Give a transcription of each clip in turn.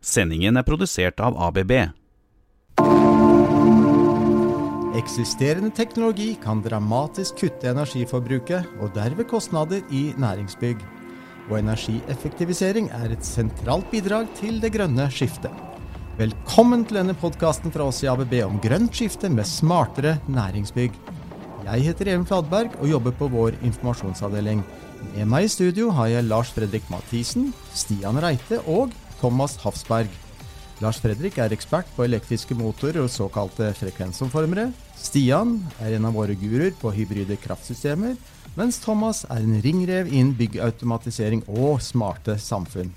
Sendingen er produsert av ABB. Eksisterende teknologi kan dramatisk kutte energiforbruket og derved kostnader i næringsbygg. Og energieffektivisering er et sentralt bidrag til det grønne skiftet. Velkommen til denne podkasten fra oss i ABB om grønt skifte med smartere næringsbygg. Jeg heter Even Fladberg og jobber på vår informasjonsavdeling. Med meg i studio har jeg Lars Fredrik Mathisen, Stian Reite og Thomas Hafsberg. Lars Fredrik er ekspert på elektriske motorer og såkalte frekvensomformere. Stian er en av våre guruer på hybride kraftsystemer, mens Thomas er en ringrev innen byggautomatisering og smarte samfunn.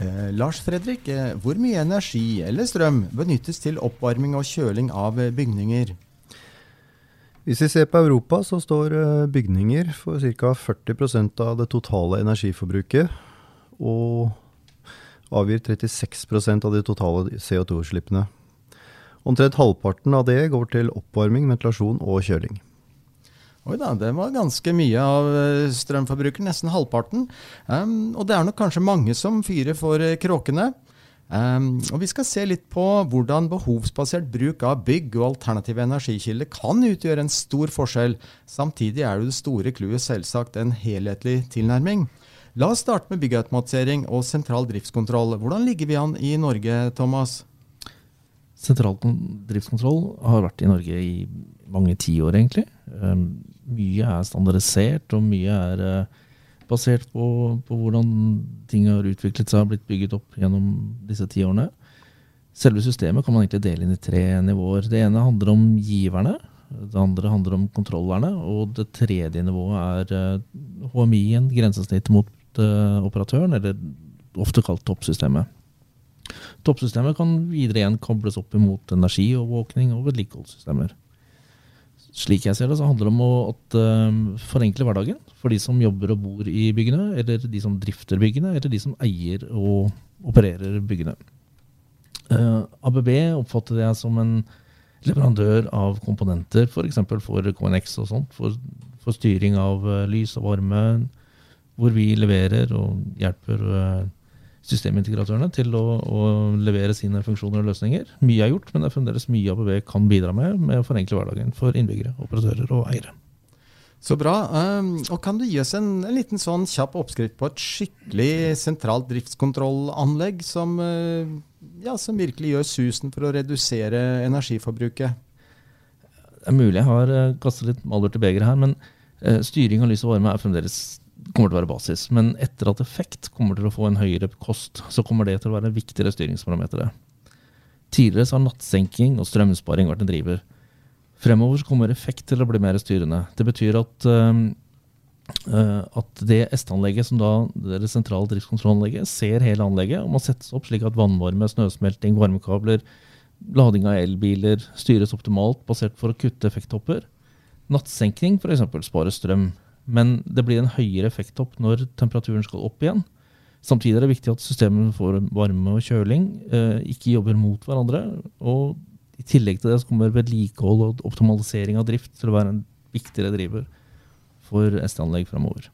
Eh, Lars Fredrik, eh, hvor mye energi eller strøm benyttes til oppvarming og kjøling av bygninger? Hvis vi ser på Europa, så står eh, bygninger for ca. 40% av det totale energiforbruket. Og avgir 36% av de totale CO2-utslippene. Omtrent halvparten av det går til oppvarming, ventilasjon og kjøling. Oi da, det var ganske mye av eh, strømforbruket, nesten halvparten. Um, og det er nok kanskje mange som fyrer for eh, kråkene. Um, og Vi skal se litt på hvordan behovsbasert bruk av bygg og alternative energikilder kan utgjøre en stor forskjell. Samtidig er det det store clouet selvsagt en helhetlig tilnærming. La oss starte med byggautomatisering og sentral driftskontroll. Hvordan ligger vi an i Norge, Thomas? Sentral driftskontroll har vært i Norge i mange tiår, egentlig. Um, mye er standardisert, og mye er uh, basert på, på, hvordan ting har utviklet seg og blitt bygget opp gjennom disse ti årene. Selve systemet kan man egentlig dele inn i tre nivåer. Det ene handler om giverne. Det andre handler om kontrollerne. Og det tredje nivået er HMI-en, grensesnittet mot operatøren, eller ofte kalt toppsystemet. Toppsystemet kan videre igjen kobles opp imot energiovervåkning og vedlikeholdssystemer slik jeg ser det, så handler det om å at, uh, forenkle hverdagen for de som jobber og bor i byggene, eller de som drifter byggene, eller de som eier og opererer byggene. Uh, ABB oppfatter jeg som en leverandør av komponenter, f.eks. For, for KNX og sånt, for, for styring av uh, lys og varme, hvor vi leverer og hjelper uh, systemintegratørene til å, å, levere sine funksjoner og løsninger. Mye er gjort, men det er fremdeles mye ABB kan bidra med med å forenkle hverdagen for innbyggere, operatører og eiere. Så bra. Um, og Kan du gi oss en, en, liten sånn kjapp oppskrift på et skikkelig sentralt driftskontrollanlegg som, uh, ja, som virkelig gjør susen for å redusere energiforbruket? Det er mulig jeg har uh, kastet litt malurt i begeret her, men styring av lys og varme er fremdeles kommer til å være basis. Men etter at effekt kommer til å få en høyere kost, så kommer det til å være viktigere styringsparametere. Tidligere så har nattsenking og strømsparing vært en driver. Fremover så kommer effekt til å bli mer styrende. Det betyr at, uh, at det S-anlegget som da det sentrale driftskontrollanlegget ser hele anlegget og må settes opp slik at vannvarme, snøsmelting, varmekabler, lading av elbiler styres optimalt basert for å kutte effekthopper. Nattsenking f.eks. sparer strøm. Men det blir en høyere effekttopp når temperaturen skal opp igjen. Samtidig er det viktig at systemene får varme og kjøling, eh, ikke jobber mot hverandre. Og i tillegg til det så kommer vedlikehold og optimalisering av drift til å være en viktigere driver for ST-anlegg fremover.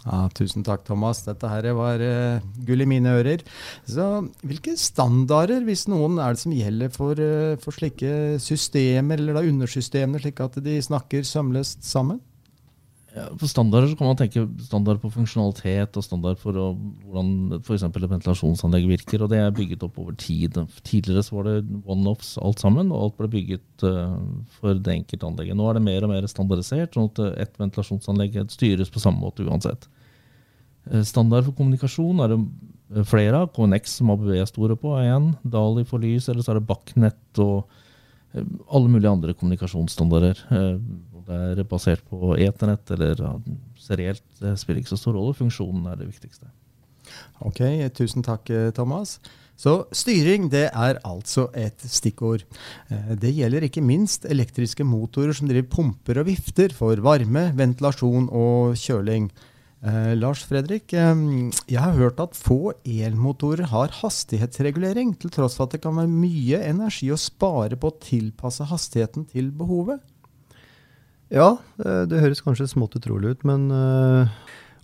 Ja, tusen takk, Thomas. Dette her var uh, gull i mine ører. Så Hvilke standarder, hvis noen, er det som gjelder for, uh, for slike systemer, eller da undersystemer, slik at de snakker sømløst sammen? Ja, for standarder kan man tenke standard på funksjonalitet og standard for å, hvordan f.eks. ventilasjonsanlegg virker. og Det er bygget opp over tid. Tidligere så var det one-offs alt sammen, og alt ble bygget uh, for det enkelte anlegget. Nå er det mer og mer standardisert, sånn at et ventilasjonsanlegg styres på samme måte uansett. Uh, standard for kommunikasjon er det flere av. KNX som ABV er store på, er én. Dali for lys, eller så er det Bakknett og uh, alle mulige andre kommunikasjonsstandarder det er basert på eternett eller serielt, det spiller ikke så stor rolle. Funksjonen er det viktigste. Ok, tusen takk, eh, Thomas. Så styring det er altså et stikkord. Eh, det gjelder ikke minst elektriske motorer som driver pumper og vifter for varme, ventilasjon og kjøling. Eh, Lars Fredrik, eh, jeg har hørt at få elmotorer har hastighetsregulering, til tross for at det kan være mye energi å spare på å tilpasse hastigheten til behovet. Ja, det, det høres kanskje smått utrolig ut, men uh,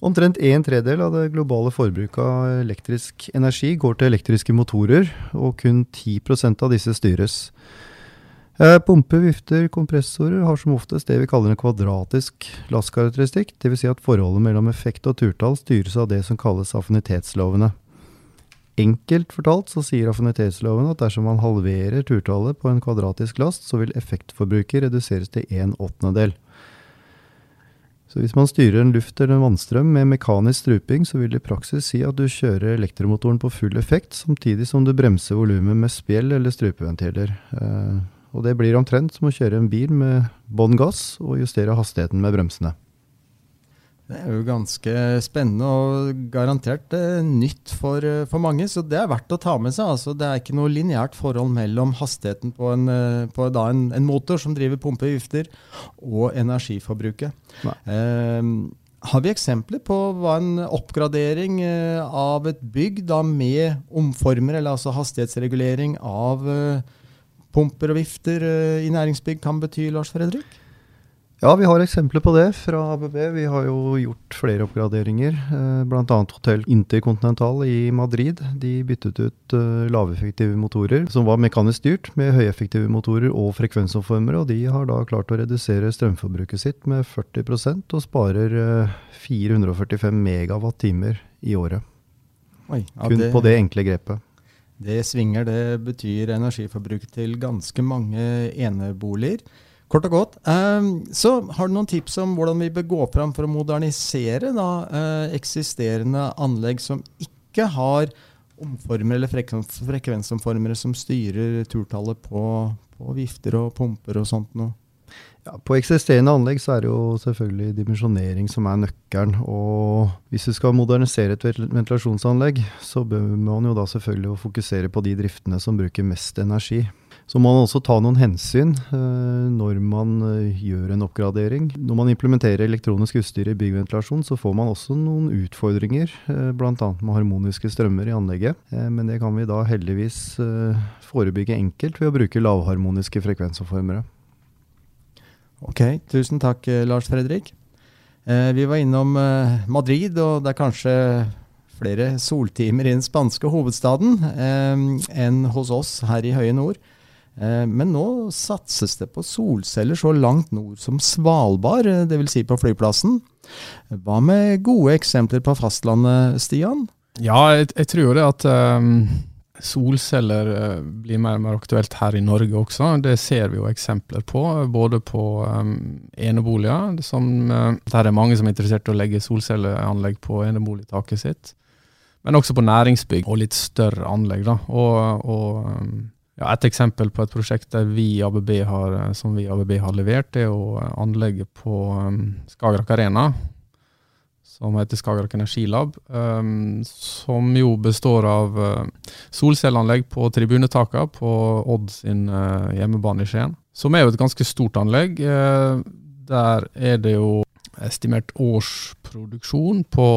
omtrent en tredel av det globale forbruket av elektrisk energi går til elektriske motorer, og kun 10% av disse styres. Pumpe, pumper, vifter, kompressorer har som oftest det vi kaller en kvadratisk lastkarakteristikk, dvs. Si at forholdet mellom effekt og turtall styres av det som kalles affinitetslovene. Enkelt fortalt så sier affinitetsloven at dersom man halverer turtallet på en kvadratisk last, så vil effektforbruket reduseres til en åttendedel. Så hvis man styrer en luft- eller vannstrøm med mekanisk struping, så vil det i praksis si at du kjører elektromotoren på full effekt, samtidig som du bremser volumet med spjell eller strupeventiler. Eh, og det blir omtrent som å kjøre en bil med bånn gass og justere hastigheten med bremsene. Det er jo ganske spennende og garantert eh, nytt for, eh, for, mange, så det er verdt å ta med seg. Altså, det er ikke noe lineært forhold mellom hastigheten på, en, eh, på en, en, motor som driver pumpe vifter, og energiforbruket. Eh, har vi eksempler på hva en oppgradering eh, av et bygg da med omformer, eller altså hastighetsregulering av pumper og vifter i næringsbygg kan bety, Lars Fredrik? Ja, vi har eksempler på det fra ABB. Vi har jo gjort flere oppgraderinger. Eh, Bl.a. hotell Intercontinental i Madrid. De byttet ut eh, laveffektive motorer som var mekanisk styrt, med høyeffektive motorer og frekvensomformere. Og de har da klart å redusere strømforbruket sitt med 40% og sparer 445 megawatt-timer i året. Oi, ja, Kun det... på det enkle grepet. Det svinger. Det betyr energiforbruk til ganske mange eneboliger. Kort og godt. Ehm, så har du noen tips om hvordan vi bør gå fram for å modernisere da, eh, eksisterende anlegg som ikke har omformer eller frekvensomformere som styrer turtallet på, på vifter og pumper og sånt noe? Ja, på eksisterende anlegg så er det jo selvfølgelig dimensjonering som er nøkkelen. Og hvis du skal modernisere et ventilasjonsanlegg, så bør man jo da selvfølgelig fokusere på de driftene som bruker mest energi. Så må man også ta noen hensyn eh, når man eh, gjør en oppgradering. Når man implementerer elektronisk utstyr i byggventilasjon, så får man også noen utfordringer, eh, bl.a. med harmoniske strømmer i anlegget. Men det kan vi da heldigvis forebygge enkelt ved å bruke lavharmoniske frekvensoppformere. Ok, tusen takk, Lars Fredrik. Vi var innom Madrid, og det er kanskje flere soltimer i den spanske hovedstaden enn hos oss her i høye nord. Eh, men nå satses det på solceller så langt nord som Svalbard, eh, dvs. Si på flyplassen. Hva med gode eksempler på fastlandet, Stian? Ja, jeg, jeg tror det at um Solceller eh, blir mer og mer aktuelt her i Norge også. Det ser vi jo eksempler på, både på um, eneboliger, som, uh, der er mange som er interessert i å legge solcelleanlegg på eneboligtaket sitt, men også på næringsbygg og litt større anlegg. Da. Og, og um, ja, et eksempel på et prosjekt vi ABB har, som vi ABB har levert, er jo anlegget på um, Skagerrak Arena som heter Skagerrak Energilab. Um, som jo består av uh, solcelleanlegg på tribunetakene på Odd sin hjemmebane i Skien. Som er jo et ganske stort anlegg. Der er det jo estimert årsproduksjon på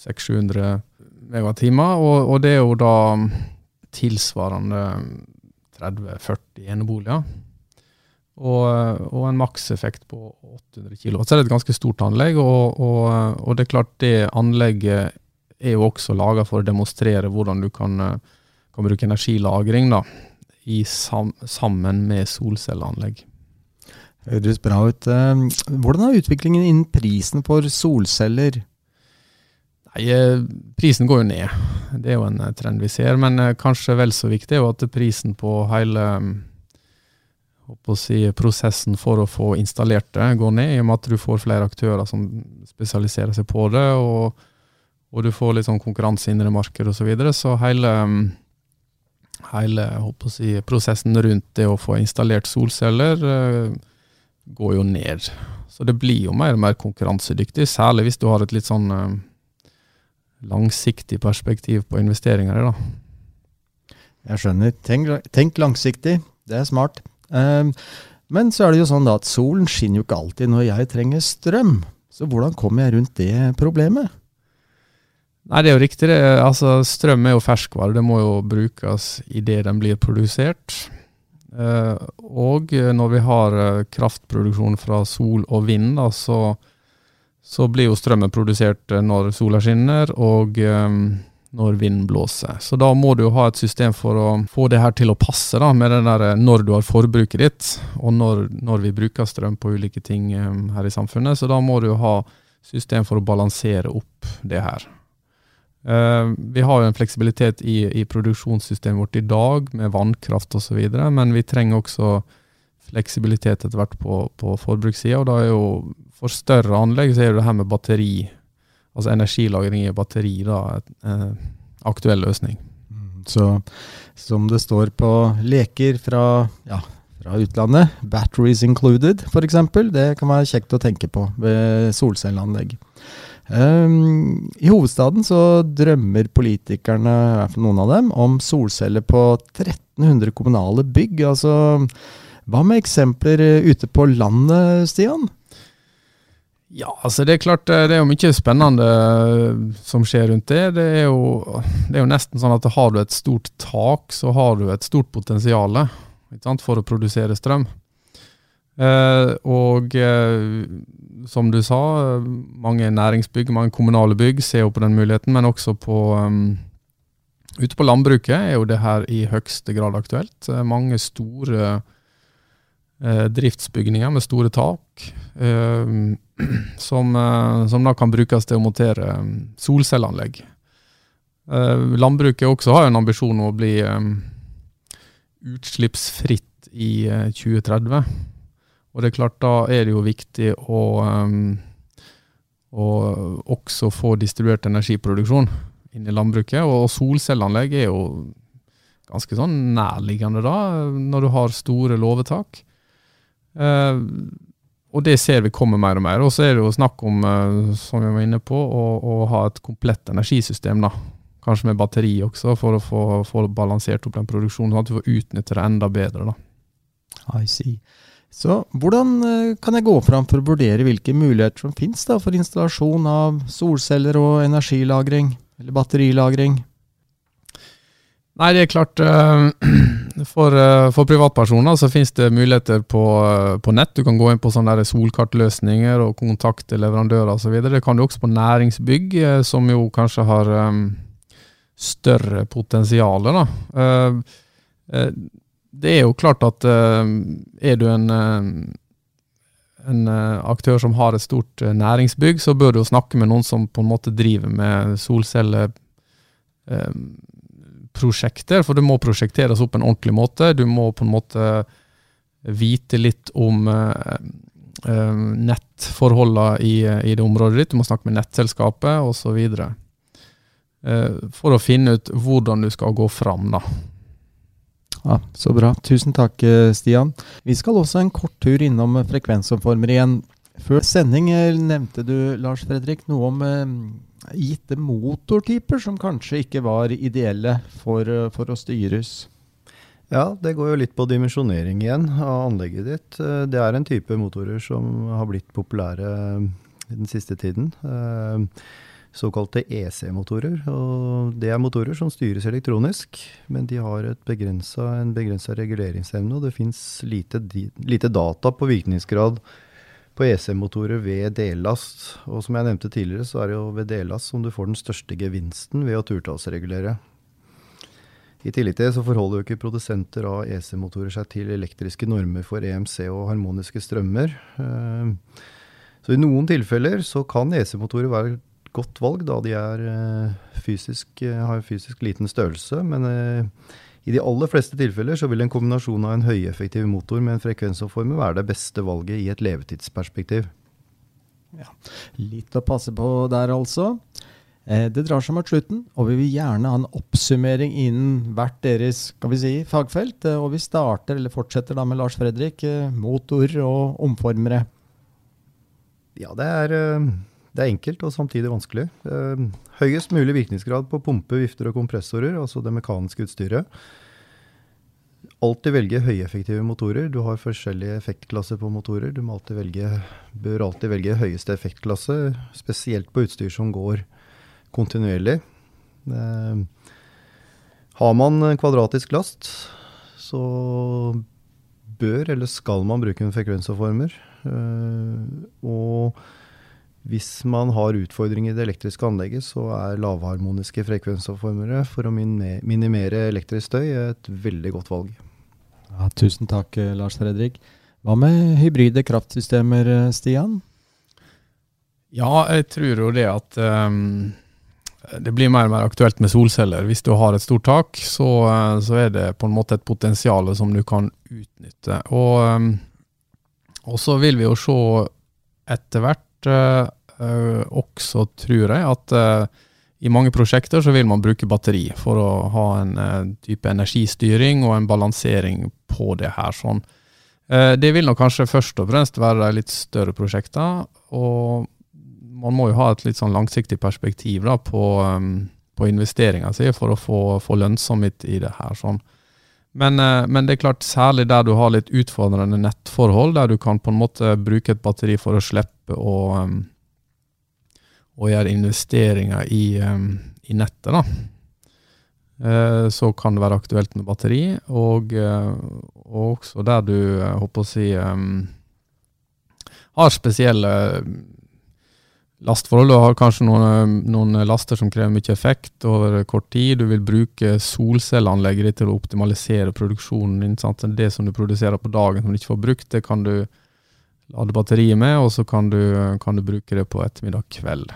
600-700 megatimer, og, og det er jo da tilsvarende 30-40 eneboliger. Og, og, en makseffekt på 800 kW. Så er det et ganske stort anlegg, og, og, og det er klart det anlegget er jo også laga for å demonstrere hvordan du kan, kan bruke energilagring da, sam, sammen med solcelleanlegg. Høres bra ut. Eh, hvordan er utviklingen innen prisen for solceller? Nei, eh, Prisen går jo ned. Det er jo en trend vi ser. Men eh, kanskje vel så viktig er jo at prisen på hele å si, prosessen for å få installert det går ned, i og med at du får flere aktører som spesialiserer seg på det, og, og du får litt sånn konkurranse i markedet osv. Så, videre. så hele, hele si, prosessen rundt det å få installert solceller går jo ned. Så det blir jo mer og mer konkurransedyktig, særlig hvis du har et litt sånn uh, langsiktig perspektiv på investeringer i. da. Jeg skjønner. Tenk, tenk langsiktig. Det er smart. Um, men så er det jo sånn da at solen skinner jo ikke alltid når jeg trenger strøm. Så hvordan kommer jeg rundt det problemet? Nei, det er jo riktig. det. Altså, strøm er jo ferskvare. Det må jo brukes idet den blir produsert. Eh, og når vi har eh, kraftproduksjon fra sol og vind, da, så, så blir jo strømmen produsert eh, når sola skinner og um, når vinden blåser. Så da må du jo ha et system for å få det her til å passe, da, med den der når du har forbruket ditt, og når, når vi bruker strøm på ulike ting um, her i samfunnet. Så da må du jo ha system for å balansere opp det her. Uh, vi har jo en fleksibilitet i, i, produksjonssystemet vårt i dag, med vannkraft osv., men vi trenger også fleksibilitet etter hvert på, på forbrukssida. Og da er jo for større anlegg så er det her med batteri, altså energilagring i batteri, da en uh, aktuell løsning. Mm, så som det står på leker fra, ja, fra utlandet, 'batteries included' f.eks., det kan være kjekt å tenke på ved solcelleanlegg. Um, I hovedstaden så drømmer politikerne, i hvert fall noen av dem, om solceller på 1300 kommunale bygg. Altså, hva med eksempler eh, ute på landet, Stian? Ja, altså det er klart eh, det er jo mye spennende eh, som skjer rundt det. Det er jo, det er jo nesten sånn at har du et stort tak, så har du et stort potensial for å produsere strøm. Eh, og eh, som du sa, mange næringsbygg, mange kommunale bygg ser jo på den muligheten, men også på um, Ute på landbruket er jo det her i høyeste grad aktuelt. Mange store driftsbygninger med store tak, eh, som, eh, som, da kan brukes til å montere solcelleanlegg. Eh, landbruket også har en ambisjon om å bli utslippsfritt i 2030. Og det er klart, da er det jo viktig å, å også få distribuert energiproduksjon inn i landbruket. Og solcelleanlegg er jo ganske sånn nærliggende da, når du har store låvetak. Uh, og det ser vi kommer mer og mer. Og så er det jo snakk om, uh, som vi var inne på, å, å, ha et komplett energisystem. da. Kanskje med batteri også, for å få, få balansert opp den produksjonen, sånn at du får utnytte det enda bedre. da. I see. Så hvordan eh, kan jeg gå fram for å vurdere hvilke muligheter som finnes da, for installasjon av solceller og energilagring, eller batterilagring? Nei, det er klart eh, For, eh, for privatpersoner så finnes det muligheter på, på, nett. Du kan gå inn på sånne solkartløsninger og kontakte leverandører osv. Det kan du også på næringsbygg, som jo kanskje har større potensial. Det er jo klart at er du en, en aktør som har et stort næringsbygg, så bør du jo snakke med noen som på en måte driver med solcelleprosjekter. for det må prosjekteres opp på en ordentlig måte. Du må på en måte vite litt om nettforholdene i, i, det området ditt. Du må snakke med nettselskapet osv. For å finne ut hvordan du skal gå fram. da. Ja, Så bra. Tusen takk, eh, Stian. Vi skal også en kort tur innom eh, frekvensomformer igjen. Før sending eh, nevnte du, Lars Fredrik, noe om eh, gitte motortyper som kanskje ikke var ideelle for, for, å styres. Ja, det går jo litt på dimensjonering igjen av anlegget ditt. Det er en type motorer som har blitt populære den siste tiden. Eh, såkalte EC-motorer. og Det er motorer som styres elektronisk, men de har begrenset, en begrensa reguleringsevne. og Det fins lite, lite, data på virkningsgrad på EC-motorer ved dellast. Og som jeg nevnte tidligere, så er det jo ved dellast som du får den største gevinsten ved å turtallsregulere. I tillegg til så forholder jo ikke produsenter av EC-motorer seg til elektriske normer for EMC og harmoniske strømmer. Eh, så i noen tilfeller så kan EC-motorer være godt valg, da de eh, fysisk, eh, har fysisk liten størrelse. Men i de aller fleste tilfeller så vil en kombinasjon av en høyeffektiv motor med en frekvensoppformer være det beste valget i et levetidsperspektiv. Ja, Litt å passe på der, altså. Det drar seg mot slutten, og vi vil gjerne ha en oppsummering innen hvert deres skal vi si, fagfelt. Og vi starter, eller fortsetter da med Lars Fredrik. Motor og omformere. Ja, det er det er enkelt og samtidig vanskelig. Eh, høyest mulig virkningsgrad på pumpe, vifter og kompressorer, altså det mekaniske utstyret. Alltid velge høyeffektive motorer. Du har forskjellige effektklasser på motorer. Du alltid velge, bør alltid velge høyeste effektklasse, spesielt på utstyr som går kontinuerlig. Eh, har man kvadratisk last, så bør eller skal man bruke en frekvensoppformer. Eh, og hvis man har utfordringer i det elektriske anlegget, så er lavharmoniske frekvensavformere for å minimere elektrisk støy et veldig godt valg. Ja, tusen takk, eh, Lars Fredrik. Hva med hybride kraftsystemer, eh, Stian? Ja, jeg tror jo det at um, det blir mer og mer aktuelt med solceller. Hvis du har et stort tak, så, så er det på en måte et potensial som du kan utnytte. Og, um, og så vil vi jo se etter hvert uh, også, tror jeg, at uh, i mange prosjekter så vil man bruke batteri for å ha en uh, type energistyring og en balansering på det her. sånn. det vil nok kanskje først og fremst være litt større prosjekter. og man må jo ha et litt sånn langsiktig perspektiv da, på, um, på investeringa si for å få, få lønnsomhet i det her. sånn. Men, men, det er klart, særlig der du har litt utfordrende nettforhold, der du kan på en måte bruke et batteri for å slippe å, og, og gjøre investeringer i, um, i nettet, da. Uh, så kan det være aktuelt med batteri, og, uh, og også der du, håper å si, har spesielle lastforhold. Du har kanskje noen, noen, laster som krever mye effekt over kort tid. Du vil bruke solcelleanlegget ditt til å optimalisere produksjonen din. Sant? Det som du produserer på dagen som du ikke får brukt, det kan du lade batteriet med, og så kan du, kan du bruke det på ettermiddag kveld.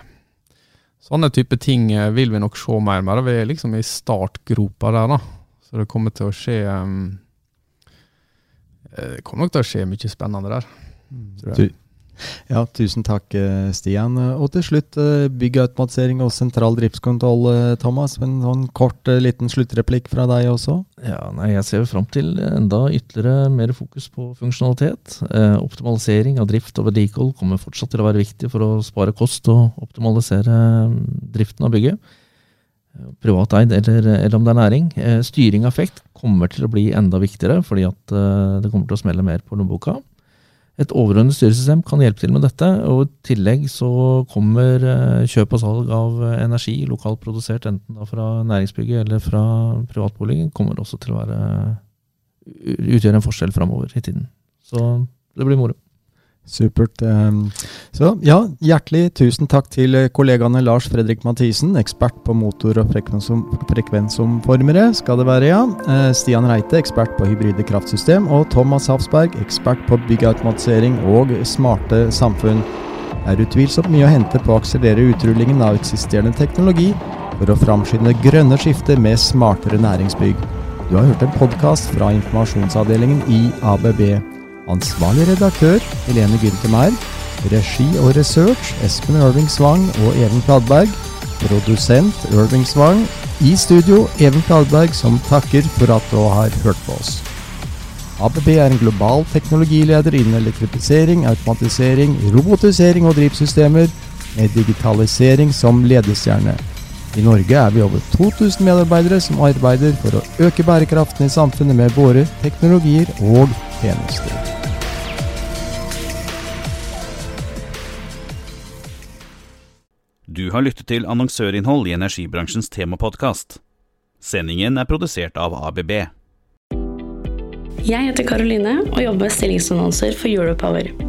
Sånne type ting eh, vil vi nok se mer med. Vi er liksom i startgropa der, da. Så det kommer til å skje um, Det kommer nok til å skje mye spennende der. Tror jeg. Ja, tusen takk, eh, Stian. Og til slutt, eh, byggautomatisering og sentral driftskontroll, eh, Thomas. En sånn kort, liten sluttreplikk fra deg også? Ja, nei, Jeg ser fram til enda ytterligere mer fokus på funksjonalitet. Eh, optimalisering av drift og vedlikehold kommer fortsatt til å være viktig for å spare kost og optimalisere driften av bygget. Privateid eller, eller om det er næring. Eh, styring av effekt kommer til å bli enda viktigere, fordi at eh, det kommer til å smelle mer på lommeboka. Et overordnet styresystem kan hjelpe til med dette, og i tillegg så kommer eh, kjøp og salg av eh, energi lokalt produsert, enten fra næringsbygget eller fra privatboligen, kommer også til å være utgjøre en forskjell framover i tiden. Så det blir moro. Supert. Ehm, så ja, hjertelig tusen takk til kollegaene Lars Fredrik Mathisen, ekspert på motor- og frekvensomformere, skal det være, ja. Eh, Stian Reite, ekspert på hybride kraftsystem, og Thomas Hafsberg, ekspert på byggautomatisering og smarte samfunn. Det er utvilsomt mye å hente på å akselerere utrullingen av eksisterende teknologi for å framskynde grønne skifter med smartere næringsbygg. Du har hørt en podkast fra informasjonsavdelingen i ABB. Ansvarlig redaktør Helene Gyntemer. Regi og research Espen Ørving Svang og Even Kladberg. Produsent Ørving Svang. I studio Even Kladberg, som takker for at du har hørt på oss. ABB er en global teknologileder innen elektrifisering, automatisering, robotisering og drivsystemer, med digitalisering som ledestjerne. I Norge er vi over 2000 medarbeidere som arbeider for å øke bærekraften i samfunnet med våre teknologier og tjenester. Du har lyttet til annonsørinnhold i energibransjens temapodkast. Sendingen er produsert av ABB. Jeg heter Karoline og jobber med stillingsannonser for Europower.